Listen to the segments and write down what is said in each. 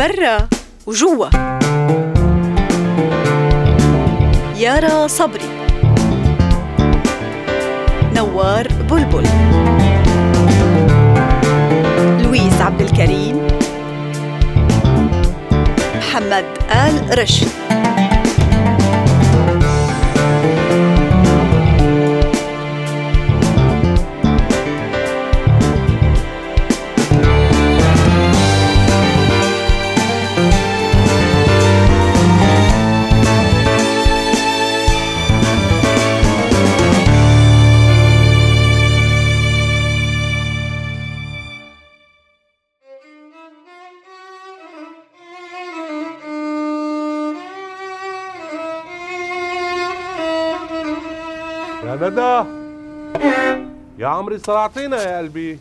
برا وجوا. يارا صبري. نوار بلبل. لويس عبد الكريم. محمد آل رشد. يا ندى يا عمري صرعتينا يا قلبي.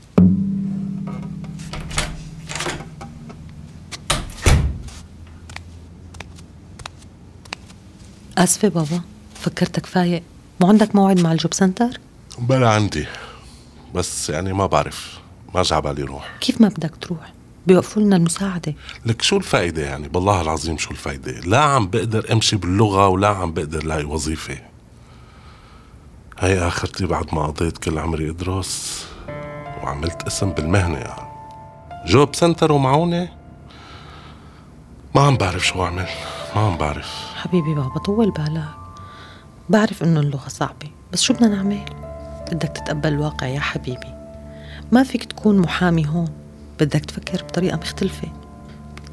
آسفة بابا فكرتك فايق. مو عندك موعد مع الجوب سنتر؟ بلا عندي بس يعني ما بعرف. ما جا بالي روح. كيف ما بدك تروح؟ بيوقفوا لنا المساعدة. لك شو الفائدة يعني؟ بالله العظيم شو الفائدة لا عم بقدر امشي باللغة ولا عم بقدر لاقي وظيفة. هي اخرتي بعد ما قضيت كل عمري ادرس وعملت اسم بالمهنة يعني. جوب سنتر ومعونة؟ ما عم بعرف شو أعمل ما عم بعرف. حبيبي بابا طول بالك. بعرف إنه اللغة صعبة بس شو بدنا نعمل؟ بدك تتقبل الواقع يا حبيبي. ما فيك تكون محامي هون بدك تفكر بطريقة مختلفة.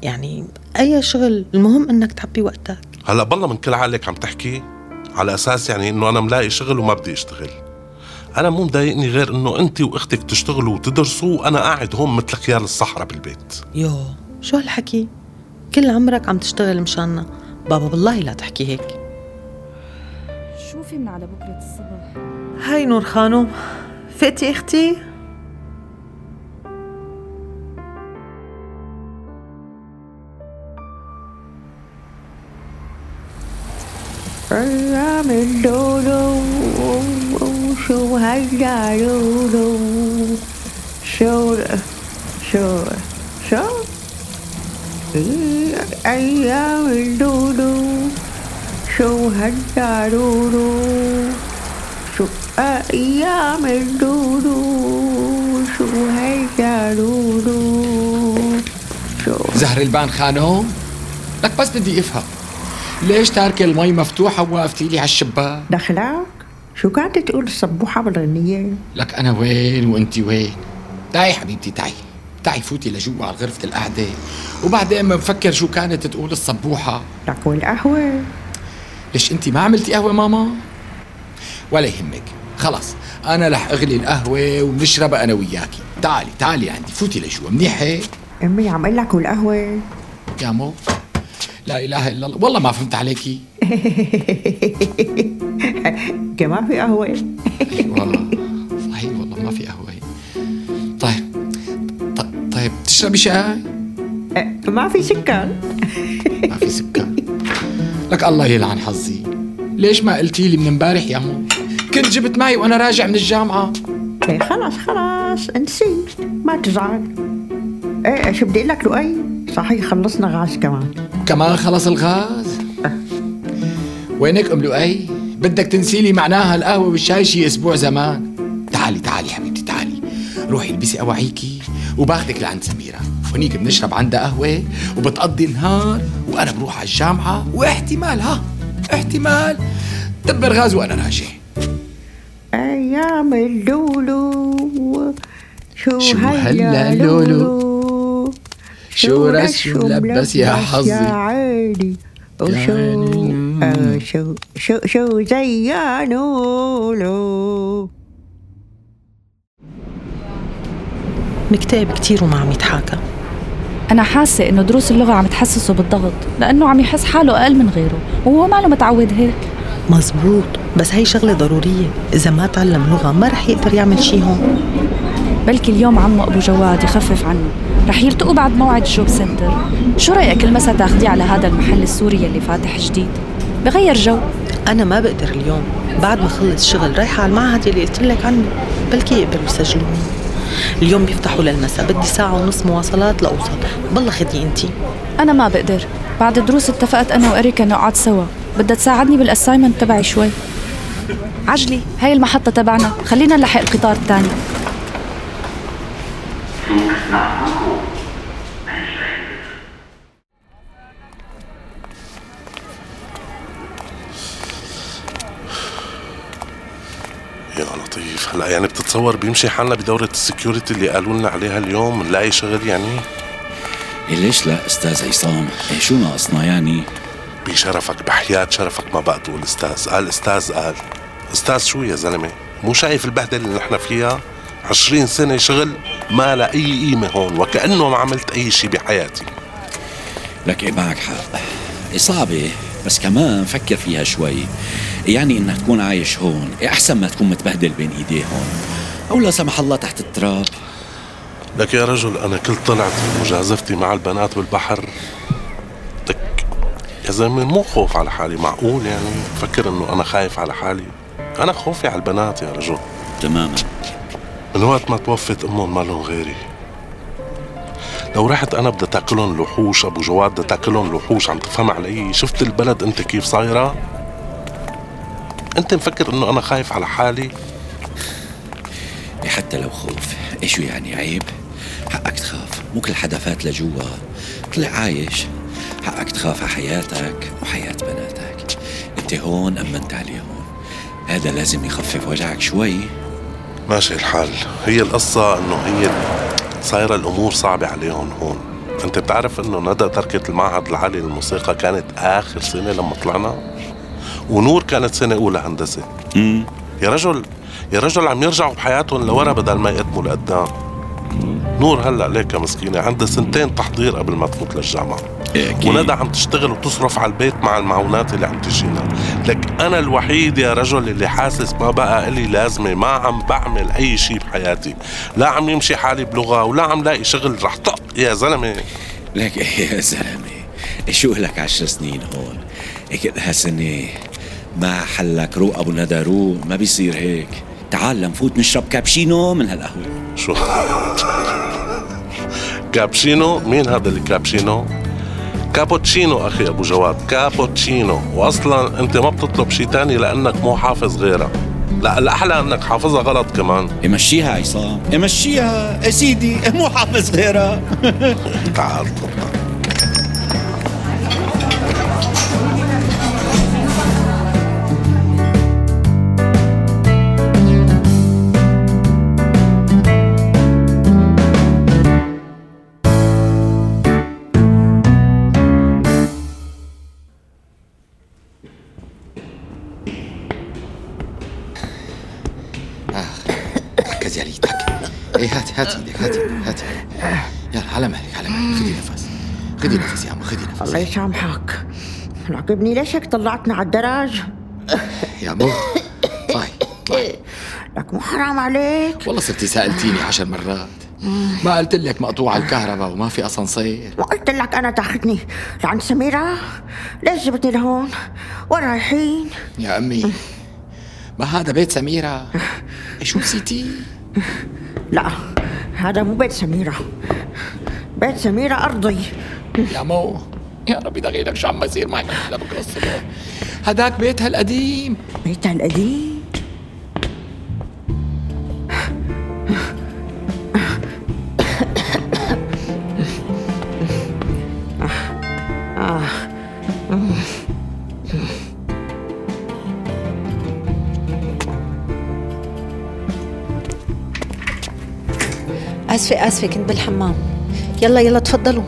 يعني أي شغل المهم إنك تعبي وقتك. هلا بالله من كل عقلك عم تحكي. على أساس يعني إنه أنا ملاقي شغل وما بدي أشتغل أنا مو مضايقني غير إنه انت وأختك تشتغلوا وتدرسوا وأنا قاعد هون مثل خيال الصحراء بالبيت يو شو هالحكي؟ كل عمرك عم تشتغل مشاننا بابا بالله لا تحكي هيك شو في من على بكرة الصبح؟ هاي نور خانم فقتي أختي؟ أيام الدودو شو هيدا دودو شو شو شو أيام الدودو شو هيدا دودو شو أيام الدودو شو هيدا دودو شو زهر البان خانم لك بس بدي افهم ليش تاركة المي مفتوحة ووقفتي لي على الشباك؟ دخلك؟ شو كانت تقول الصبوحة بالغنية لك أنا وين وأنت وين؟ تعي حبيبتي تعي. تعي فوتي لجوا على غرفة القعدة. وبعدين بنفكر شو كانت تقول الصبوحة لك والقهوة ليش أنت ما عملتي قهوة ماما؟ ولا يهمك. خلص أنا رح أغلي القهوة ونشربها أنا وياكي تعالي تعالي عندي فوتي لجوا. منيح هيك؟ أمي عم أقول لك والقهوة. يا مو لا إله إلا الله. والله ما فهمت عليكي. كمان في قهوة؟ أيوه صحيح والله ما في قهوة. طيب. طيب. تشربي شاي؟ ما في سكر. ما في سكر. لك الله يلعن حظي. ليش ما قلتي لي من امبارح يا مو؟ كنت جبت معي وأنا راجع من الجامعة. إيه خلاص خلاص نسيت ما تزعل. إيه شو بدي أقول لك لؤي صحيح خلصنا غاز كمان. كمان خلص الغاز؟ وينك أم لؤي؟ بدك تنسي لي معناها القهوة والشاي شي أسبوع زمان. تعالي تعالي حبيبتي تعالي. روحي البسي اواعيكي وباخدك لعند سميرة. هنيك بنشرب عندها قهوة وبتقضي النهار وأنا بروح على الجامعة واحتمال ها؟ احتمال. دبر غاز وأنا راجع أيام اللولو. شو, شو هلا لولو؟ لولو؟ شو رش ملبس يا حظي؟ يا عيني؟ وشو عيني. آه شو شو شو زيانولو مكتئب كتير وما عم يتحاكى. أنا حاسة إنه دروس اللغة عم تحسسه بالضغط لأنه عم يحس حاله أقل من غيره وهو ماله متعود هيك. مزبوط. بس هي شغلة ضرورية. إذا ما تعلم لغة ما رح يقدر يعمل شي هون. بلكي اليوم عمو أبو جواد يخفف عنه. رح يلتقوا بعد موعد ال job center. شو رأيك المسا تاخديه على هذا المحل السوري اللي فاتح جديد؟ بغير جو. أنا ما بقدر اليوم. بعد ما خلص شغل رايحة على المعهد اللي قلت لك عنه. بلكي يقبلوا يسجلوني. اليوم بيفتحوا للمساء بدي ساعة ونص مواصلات لأوصل. بالله خدي انتي أنا ما بقدر. بعد الدروس اتفقت أنا وإريكا نقعد سوا. بدها تساعدني بال assignment تبعي شوي. عجلي هاي المحطة تبعنا. خلينا نلحق القطار الثاني. يا لطيف. هلا يعني بتتصور بيمشي حالنا بدورة ال security اللي قالوا لنا عليها اليوم؟ نلاقي شغل يعني؟ إيه ليش لا أستاذ عصام؟ إيه شو ناقصنا يعني؟ بشرفك بحياة شرفك ما بقى تقول أستاذ. قال أستاذ قال. أستاذ شو يا زلمة؟ مو شايف البهدلة اللي نحن فيها؟ عشرين سنة شغل؟ ما لها أي قيمة هون وكأنه ما عملت أي شيء بحياتي. لك إيه معك حق. إيه صعبة بس كمان فكر فيها شوي. يعني إنك تكون عايش هون إيه أحسن ما تكون متبهدل بين إيديه هون؟ أو لا سمح الله تحت التراب؟ لك يا رجل أنا كل طلعت مجازفتي مع البنات بالبحر. لك يا زلمة مو خوف على حالي معقول يعني؟ فكر إنه أنا خايف على حالي. أنا خوفي على البنات يا رجل. تماما. من وقت ما توفت امهم مالهم غيري. لو رحت أنا بدي تاكلهم لحوش أبو جواد بدي تاكلهم لحوش عم تفهم علي؟ شفت البلد أنت كيف صايرة؟ أنت مفكر إنه أنا خايف على حالي؟ إيه حتى لو خوف. إيه شو يعني عيب؟ حقك تخاف. مو كل حدا فات لجوا. طلع عايش. حقك تخاف على حياتك وحياة بناتك. أنت هون امنت عليهم هذا لازم يخفف وجعك شوي. ماشي الحال. هي القصة إنه هي صايرة الأمور صعبة عليهم هون. أنت بتعرف إنه ندى تركت المعهد العالي للموسيقى كانت آخر سنة لما طلعنا؟ ونور كانت سنة أولى هندسة. يا رجل يا رجل عم يرجعوا بحياتهم لورا بدل ما يقدموا لقدام. نور هلا ليك مسكينة عندها سنتين تحضير قبل ما تفوت للجامعة. إيه أكيد. وندى عم تشتغل وتصرف على البيت مع المعونات اللي عم تجينا لك أنا الوحيد يا رجل اللي حاسس ما بقى لي لازمة ما عم بعمل أي شيء بحياتي. لا عم يمشي حالي بلغة ولا عم لاقي شغل رح طق. يا زلمة. لك يا زلمة إيه شو لك عشر سنين هون؟ كلها سنة ما حلك روق أبو ندى روق ما بيصير هيك. تعال لنفوت نشرب كابشينو من هالقهوة. شو؟ كابشينو مين هذا اللي كابشينو كابوتشينو أخي ابو جواد كابوتشينو واصلا انت ما بتطلب شيء تاني لانك مو حافظ غيرها لا الاحلى انك حافظها غلط كمان يمشيها عصام يمشيها يا سيدي مو حافظ غيرها تعال تفضل الله يسامحك راقبني ليش هيك طلعتنا على الدرج يا مو. طاي طاي لك مو حرام عليك. والله صرتي سألتيني عشر مرات. ما قلت لك مقطوع الكهرباء وما في أسانسير. ما قلت لك أنا تاخذني لعند سميرة. ليش جبتني لهون؟ وين رايحين؟ يا أمي ما هذا بيت سميرة؟ شو نسيتي؟ لا هذا مو بيت سميرة. بيت سميرة أرضي. يا مو. يا ربي دغيلك شو عم بيصير معي لبكره الصبح هداك بيتها القديم بيتها القديم آسفة آسفة كنت بالحمام يلا يلا تفضلوا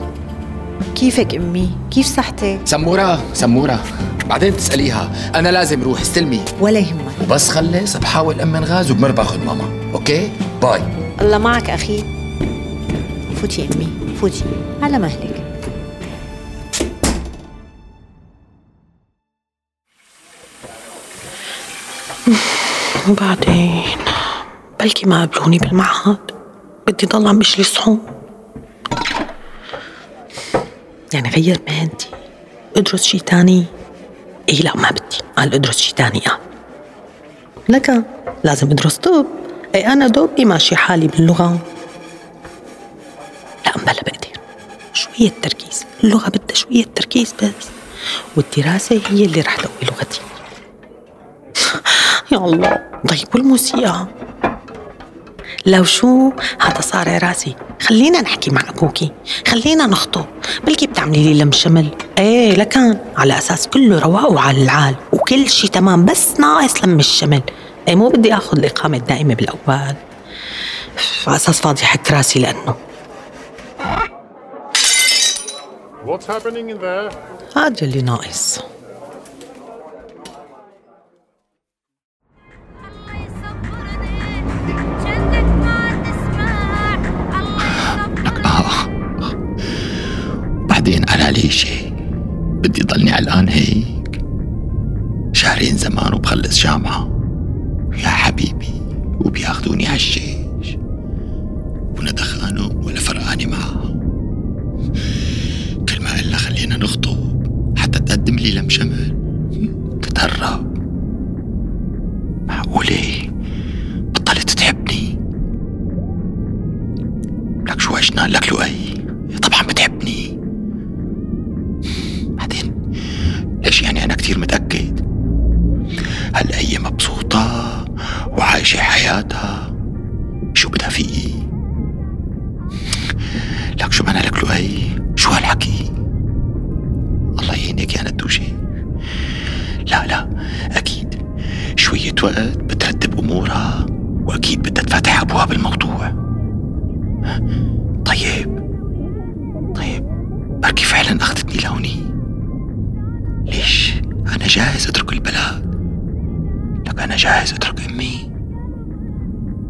كيفك أمي؟ كيف صحتك؟ سمورة سمورة بعدين تسأليها. أنا لازم روح استلمي. ولا يهمك. وبس خلص بحاول أمن غاز وبمر باخذ ماما. okay؟ bye. الله معك أخي. فوتي أمي فوتي. على مهلك. وبعدين بلكي ما قبلوني بالمعهد. بدي ضل عم بشلي صحون يعني غير مهنتي أدرس شي تاني اي لا ما بدي. قال أدرس شي تاني آه. لك لازم أدرس طب. اي أنا دوب ماشي حالي باللغة. لا بلا بقدر. شوية تركيز. اللغة بدها شوية تركيز بس. والدراسة هي اللي رح تقوي لغتي. يا الله. طيب والموسيقى؟ لو شو هذا صار راسي؟ خلينا نحكي مع ابوكي خلينا نخطب. بلكي بتعملي لي لم شمل. إيه لكان. على أساس كله رواق وعلى العال. وكل شي تمام بس ناقص لم الشمل. إيه مو بدي آخذ الإقامة الدائمة بالأول. على أساس فاضي حك راسي لأنه. What's happening in there? هذا اللي ناقص. على ليش بدي ضلني علقان هيك. شهرين زمان وبخلص جامعة. يا حبيبي وبياخذوني عالشيش ولا دخانة ولا فرقاني معها. كل ما قلنا خلينا نخطب حتى تقدم لي لم شمل. تتهرب. معقولة؟ بطلت تحبني؟ لك شو عشنا؟ لك لؤي؟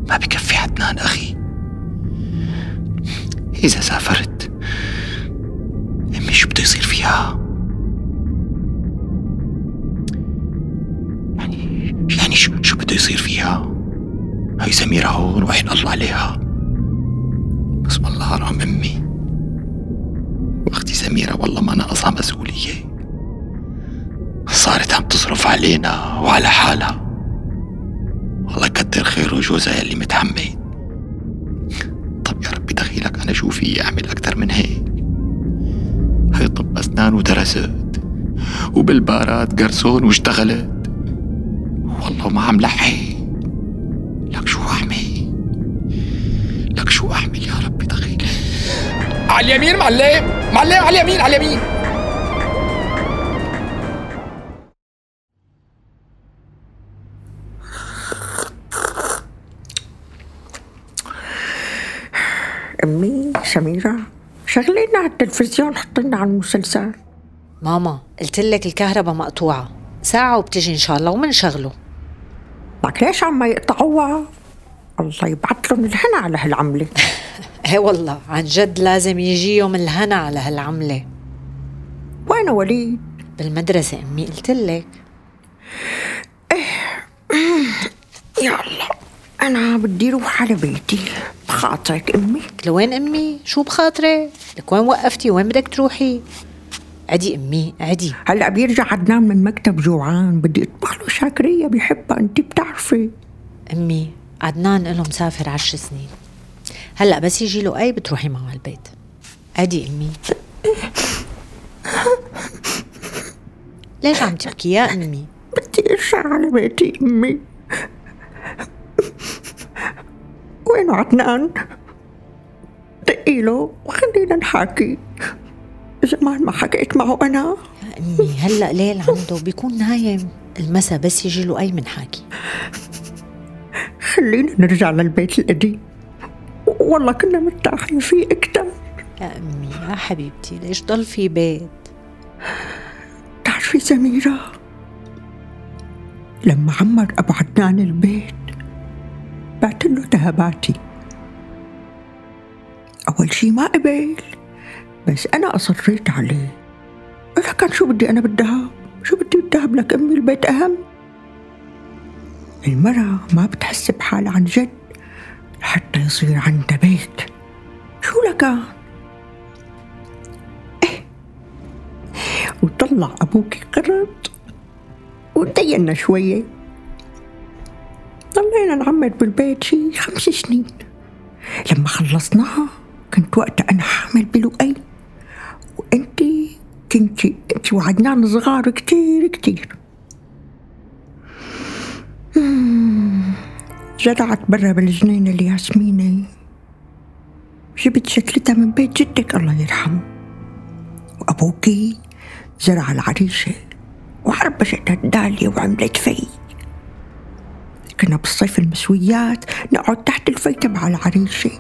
ما بكفي عدنان أخي. إذا سافرت امي شو بده يصير فيها. يعني يعني شو شو بده يصير فيها؟ هاي سميرة هون وعين الله عليها. بس والله حرام أمي. واختي سميرة والله ما ناقصها مسؤولية. صارت عم تصرف علينا وعلى حالها. يكتر خيره جوزها يلي متحمل. طب يا ربي دخيلك أنا شو في أعمل أكتر من هيك؟ هي طب أسنان ودرست وبالبارات جرسون واشتغلت. والله ما عم لحي لك شو أعمل؟ لك شو أعمل يا ربي دخيلك على اليمين معلم معلم على اليمين على اليمين. سميرة شغلينا على التلفزيون حطينا على المسلسل. ماما قلت لك الكهرباء مقطوعة. ساعة وبتجي إن شاء الله ومنشغله. لك ليش عم يقطعوها؟ الله يبعث لهم الهنا على هالعملة. إيه والله عن جد لازم يجي يوم الهنا على هالعملة. وين وليد؟ بالمدرسة أمي قلت لك. يا الله أنا بدي أروح على بيتي. بخاطرك أمي لوين أمي؟ شو بخاطري؟ لك وين وقفتي؟ وين بدك تروحي؟ عدي أمي عدي هلأ بيرجع عدنان من مكتب جوعان بدي أطبخ له شاكرية بيحبها أنت بتعرفي أمي عدنان له مسافر عشر سنين هلأ بس يجي له أي بتروحي معه على البيت عدي أمي ليش عم تبكي يا أمي؟ بدي أرجع على بيتي أمي وين عدنان؟ دقي له وخلينا نحاكي زمان ما حكيت معه أنا يا أمي هلا ليل عنده بيكون نايم المسا بس يجي له أي من حاكي خلينا نرجع للبيت القديم والله كنا مرتاحين فيه أكتر يا أمي يا حبيبتي ليش ضل في بيت؟ تعرفي سميرة لما عمر أبو عدنان البيت بعت له ذهباتي. أول شي ما قبل بس أنا أصريت عليه. لكن شو بدي أنا بالذهب؟ شو بدي بالذهب لك أمي؟ البيت أهم. المرأة ما بتحس بحالها عن جد حتى يصير عندها بيت. شو لكان وطلع أبوك قرض وتدينا شوية. ضلينا نعمر بالبيت شي خمس سنين. لما خلصناها كنت وقتها أنا حامل بلؤي. كنتي انت وعدنان صغار كتير كتير. زرعت برا بالجنينة الياسمينة جبت شتلتها من بيت جدك الله يرحمه. وأبوكي زرع العريشة وعربشتها الدالية وعملت في كنا بالصيف المسويات نقعد تحت الفي تبع العريشة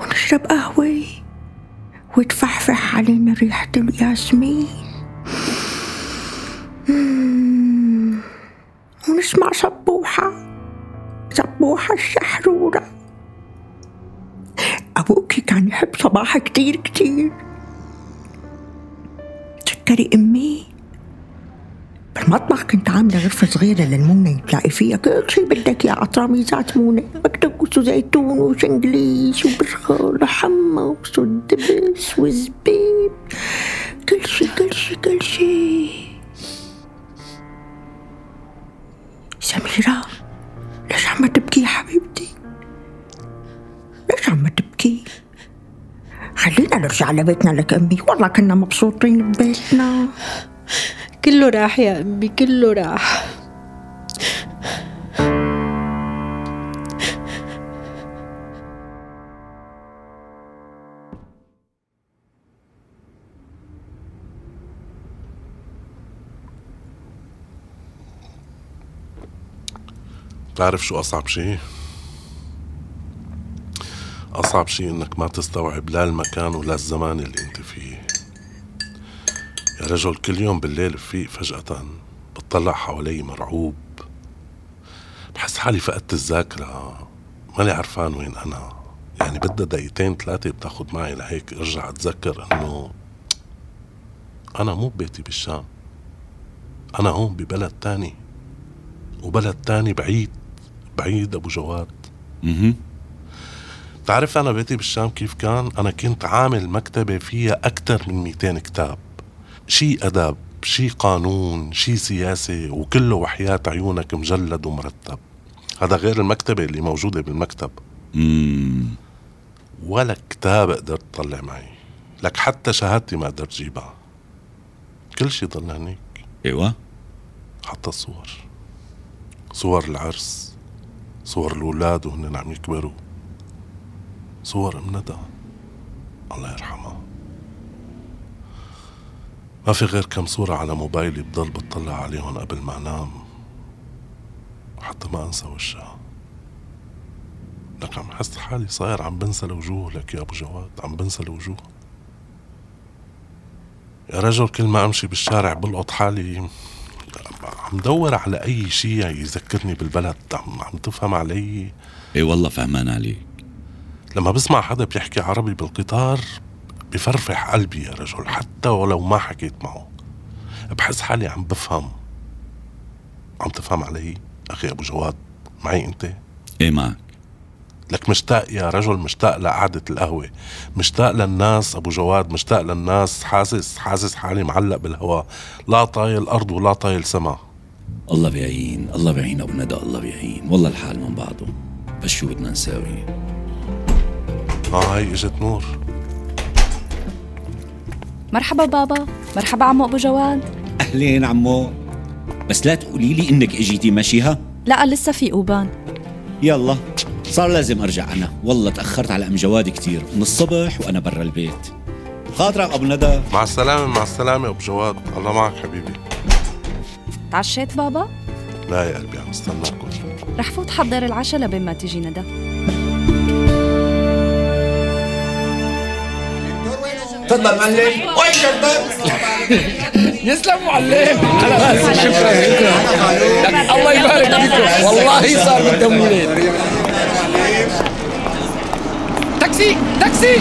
ونشرب قهوة وتفحفح علينا ريحة الياسمين. ونسمع صبوحة صبوحة الشحرورة. أبوكي كان يحب صباحة كتير كتير. تذكري أمي؟ بالمطبخ كنت عاملة غرفة صغيرة للمونة تلاقي فيها كل شي بدك يا عطراميزات مونة مكتبوس وزيتون وشنجليش وبرغل وحمص ودبس وزبيب. كل شي كل شي كل شي. سميرة ليش عم تبكي حبيبتي؟ ليش عم تبكي؟ خلينا نرجع لبيتنا لك أمي والله كنا مبسوطين ببيتنا. كله راح يا أمي كله راح بتعرف شو أصعب شي؟ أصعب شي إنك ما تستوعب لا المكان ولا الزمان اللي أنت رجل كل يوم بالليل بفيق فجأة بتطلع حوالي مرعوب. بحس حالي فقدت الذاكرة ماني عرفان وين أنا. يعني بدها دقيقتين ثلاثة بتاخد معي لهيك أرجع أتذكر إنه أنا مو ببيتي بالشام. أنا هون ببلد تاني وبلد تاني بعيد بعيد أبو جواد. أها بتعرف أنا بيتي بالشام كيف كان؟ أنا كنت عامل مكتبة فيها أكثر من 200 كتاب. شي ادب شي قانون شي سياسة وكله وحياة عيونك مجلد ومرتب. هذا غير المكتبة اللي موجودة بالمكتب. امم ولا كتاب قدرت تطلع معي. لك حتى شهادتي ما قدرت جيبها كل شي ضل هنيك. إيوه. حتى الصور. صور العرس صور الأولاد وهن عم يكبروا. صور ام ندى الله يرحمها. ما في غير كم صورة على موبايلي بضل بطلع عليهم قبل ما أنام. وحتى ما أنسى وشها. لك عم حس حالي صاير عم بنسى الوجوه. لك يا أبو جواد عم بنسى الوجوه. يا رجل كل ما أمشي بالشارع بلقط حالي. عم دور على أي شيء يذكرني بالبلد. عم, عم تفهم علي؟ إي والله فهمان عليك. لما بسمع حدا بيحكي عربي بالقطار بفرفح قلبي يا رجل حتى ولو ما حكيت معه. بحس حالي عم بفهم. عم تفهم علي؟ أخي أبو جواد معي أنت؟ إيه معك. لك مشتاق يا رجل مشتاق لقعدة القهوة. مشتاق للناس أبو جواد مشتاق للناس حاسس حاسس حالي معلق بالهواء لا طايل أرض ولا طايل سما. الله بيعين الله بيعين ابو ندى الله بيعين. والله الحال من بعضه بس شو بدنا نساوي؟ آه هاي إجت نور. مرحبا بابا مرحبا عمو أبو جواد. أهلين عمو. بس لا تقولي لي إنك إجيتي ماشيها لا لسه في أوبان. يلا صار لازم أرجع أنا. والله تأخرت على أم جواد كثير من الصبح وأنا برا البيت. خاطرك أبو ندى. مع السلامة مع السلامة أبو جواد. الله معك حبيبي. تعشيت بابا؟ لا يا قلبي عم استناكم رح فوت حضر العشاء لبين ما تيجي ندى. تفضل معلم. وين شرطك؟ يسلم معلم. على راسي. شكرا. الله يبارك فيكم والله صار بدهم ولاد تاكسي تاكسي.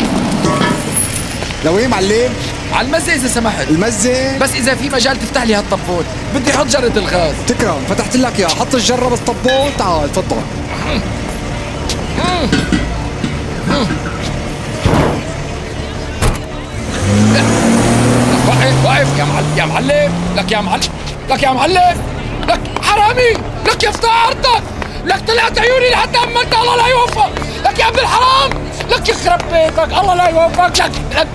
لوين معلم؟ على المزة إذا سمحت. المزة؟ بس إذا في مجال تفتح لي هالطبون بدي أحط جرة الغاز. تكرم. فتحت لك اياه حط الجرة بالطبون تعال تفضل. اهي واقف. يا معلم يا معلم لك يا معلم لك يا معلم لك حرامي لك يا عرضك لك طلعت عيوني لحتى امنت الله لا يوفق. لك يا ابن الحرام لك يخرب بيتك الله لا يوفق لك لك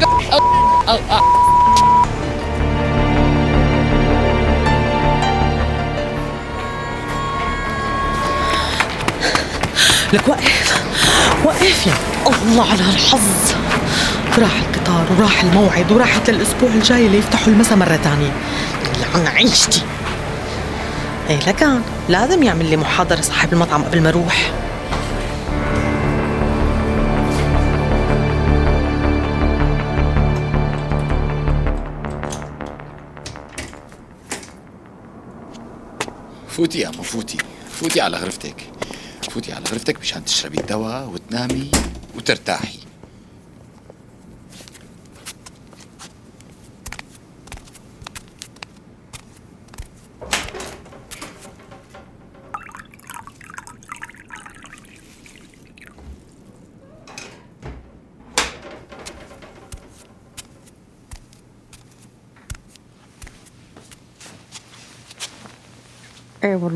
لك واقف. وقف يا الله على هالحظ؟ راح القطار وراح الموعد وراحت للأسبوع الجاي ليفتحوا المسا مرة تانية. عن عيشتي إيه لكان لازم يعمل لي محاضرة صاحب المطعم قبل ما أروح. فوتي يا أمو فوتي. فوتي على غرفتك. فوتي على غرفتك مشان تشربي الدواء وتنامي وترتاحي.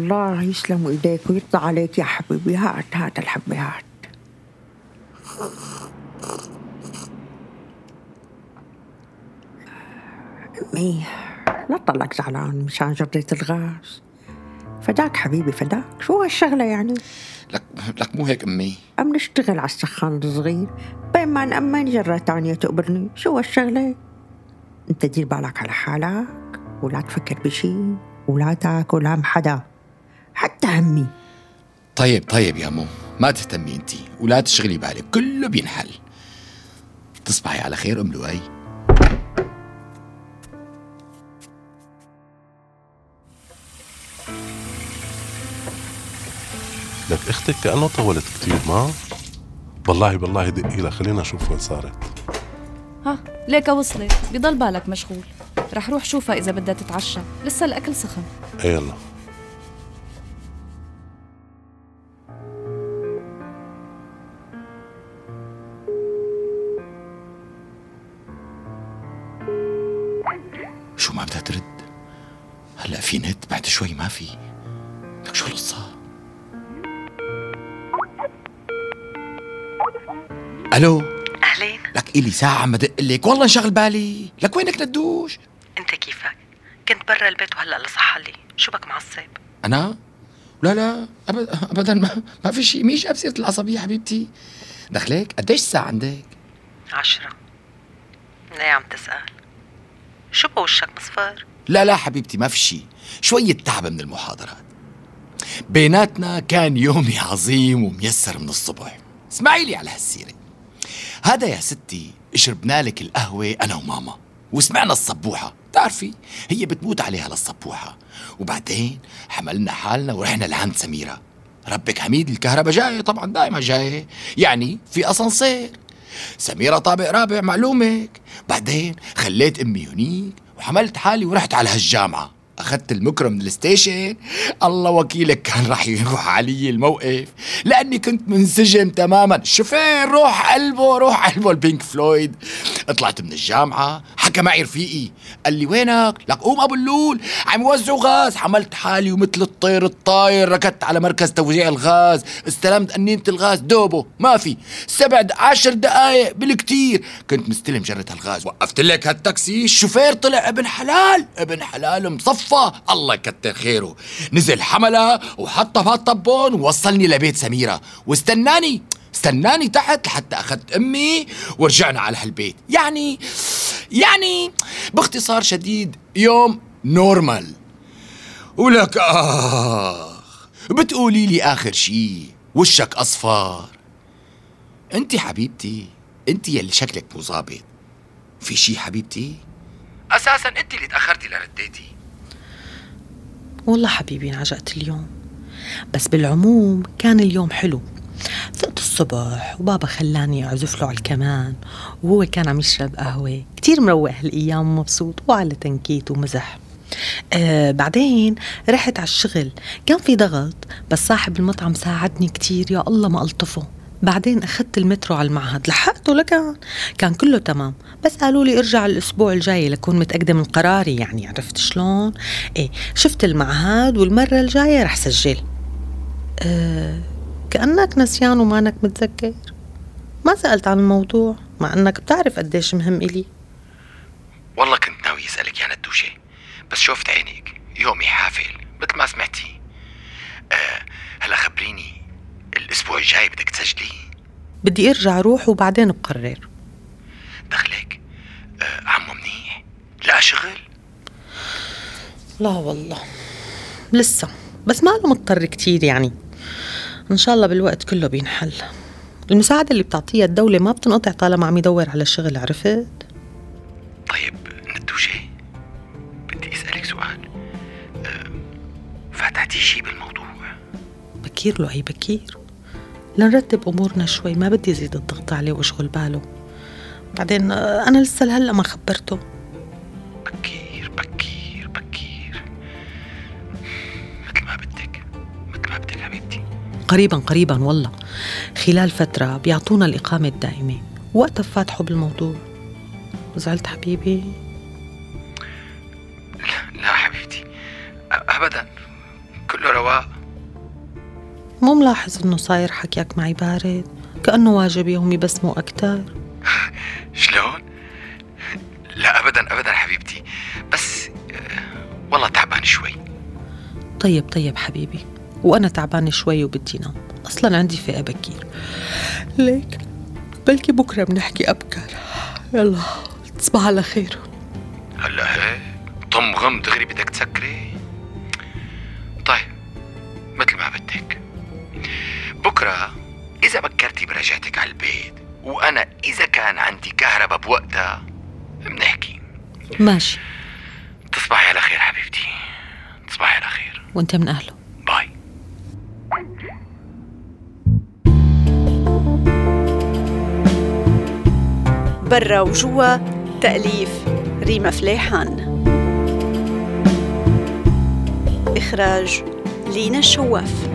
اي والله يسلموا إيديك ويرضى عليك يا حبيبي. هات هات الحبة هات. امي لا تطلعك زعلان مشان جريت الغاز. فداك حبيبي فداك. شو هالشغلة يعني؟ لك لك مو هيك أمي. أم نشتغل على السخان الصغير؟ بين ما نأمن جرة تانية تقبرني. شو هالشغلة؟ أنت دير بالك على حالك ولا تفكر بشي ولا تاكل هم حدا. حتى همي. طيب طيب يا مو ما تهتمي انت. ولا تشغلي بالك كله بينحل. تصبحي على خير أم لؤي. لك أختك كانه طولت كتير ما؟ والله بالله دقي لها خلينا نشوف وين صارت. ها ليك وصلت. بضل بالك مشغول. رح روح شوفها إذا بدها تتعشى. لسه الأكل سخن. إيه يلا. ما بدها ترد. هلأ في نت بعد شوي ما في. لك شو القصة؟ ألو؟ أهلين. لك إلي ساعة عم بدق لك. والله انشغل بالي. لك وينك ندوش أنت كيفك؟ كنت برا البيت وهلأ لصح لي. شو بك معصب؟ أنا؟ لا لا. ابدا ابدا ما, ما في شيء مش بسيرة العصبية حبيبتي. دخلك؟ قديش الساعة عندك؟ عشرة. ليه عم تسأل؟ شو بوشك مصفر؟ لا لا حبيبتي ما في شيء شوية تعب من المحاضرات. بيناتنا كان يومي عظيم وميسر من الصبح. اسمعي لي على هالسيرة. هذا يا ستي شربنا لك القهوة أنا وماما. وسمعنا الصبوحة. تعرفي هي بتموت عليها للصبوحة. وبعدين حملنا حالنا ورحنا لعند سميرة. ربك حميد الكهرباء جاية طبعا دائما جاية يعني في أسانسير. سميرة طابق رابع معلومك. بعدين خليت أمي هنيك وحملت حالي ورحت على هالجامعة. أخذت المكرو من ال station. الله وكيلك كان راح يروح علي الموقف لأني كنت منسجم تماما. شوفير روح قلبه روح قلبه ال Pink Floyd. طلعت من الجامعة حكى معي رفيقي. قال لي وينك؟ لك قوم أبو اللول. عم يوزعوا غاز. حملت حالي ومثل الطير الطاير. ركضت على مركز توزيع الغاز. استلمت قنينة الغاز. دوبه ما في. سبع عشر دقايق بالكتير. كنت مستلم جرة الغاز. وقفت لك هالتاكسي؟ الشوفير طلع ابن حلال. ابن حلال مصفى. الله يكتر خيره. نزل حملها وحطها بهالطبون ووصلني لبيت سميرة. واستناني. استناني تحت لحتى أخذت أمي ورجعنا على هالبيت. يعني يعني باختصار شديد يوم normal. ولك آخ بتقولي لي آخر شي وشك أصفر. انت حبيبتي انت يلي شكلك مو ظابط. في شي حبيبتي؟ أساسا انت اللي تأخرتي لرديتي. والله حبيبي انعجقت اليوم. بس بالعموم كان اليوم حلو. فقت الصبح وبابا خلاني أعزف له على الكمان وهو كان عم يشرب قهوة. كتير مروق هالأيام ومبسوط وعلى تنكيت ومزح. آه بعدين رحت على الشغل. كان في ضغط بس صاحب المطعم ساعدني كتير يا الله ما ألطفه. بعدين أخذت المترو على المعهد لحقته لكان. كان كله تمام. بس قالوا لي ارجع الأسبوع الجاي لكون متأكدة من قراري يعني عرفت شلون؟ إيه شفت المعهد والمرة الجاية رح سجل. أه كأنك نسيان ومانك متذكر. ما سألت عن الموضوع مع أنك بتعرف قديش مهم إلي. والله كنت ناوي أسألك يا ندوشه بس شفت عينيك. يومي حافل مثل ما سمعتي. آه هلا خبريني الأسبوع الجاي بدك تسجلي؟ بدي أرجع أروح وبعدين بقرر دخلك. آه عمو منيح؟ لا شغل؟ لا والله لسه. بس ما له مضطر كتير يعني. إن شاء الله بالوقت كله بينحل. المساعدة اللي بتعطيها الدولة ما بتنقطع طالما عم يدور على شغل عرفت؟ طيب ندوشة بدي أسألك سؤال. أه فتحتي شي بالموضوع؟ بكير له أي بكير. لنرتب أمورنا شوي ما بدي زيد الضغط عليه وأشغل باله. بعدين أنا لسه لهلا ما خبرته. قريبا قريبا والله. خلال فترة بيعطونا الإقامة الدائمة. وقتها فاتحوا بالموضوع. زعلت حبيبي؟ لا, لا حبيبتي. أبدا. كله رواق. مو ملاحظ إنه صاير حكيك معي بارد؟ كأنه واجب يومي بس مو أكتر؟ شلون؟ لا أبدا أبدا حبيبتي. بس والله تعبان شوي. طيب طيب حبيبي. وأنا تعبانة شوي وبدي نام أصلا عندي فئة بكير. ليك؟ بلكي بكرة بنحكي أبكر. يلا تصبح على خير. هلا هيك طم غم دغري بدك تسكري؟ طيب مثل ما بدك. بكرة إذا بكرتي برجعتك على البيت وأنا إذا كان عندي كهرباء بوقتها بنحكي. ماشي. تصبحي على خير حبيبتي. تصبحي على خير. وأنت من أهله. برا وجوا تأليف ريما فليحان. إخراج لينا الشواف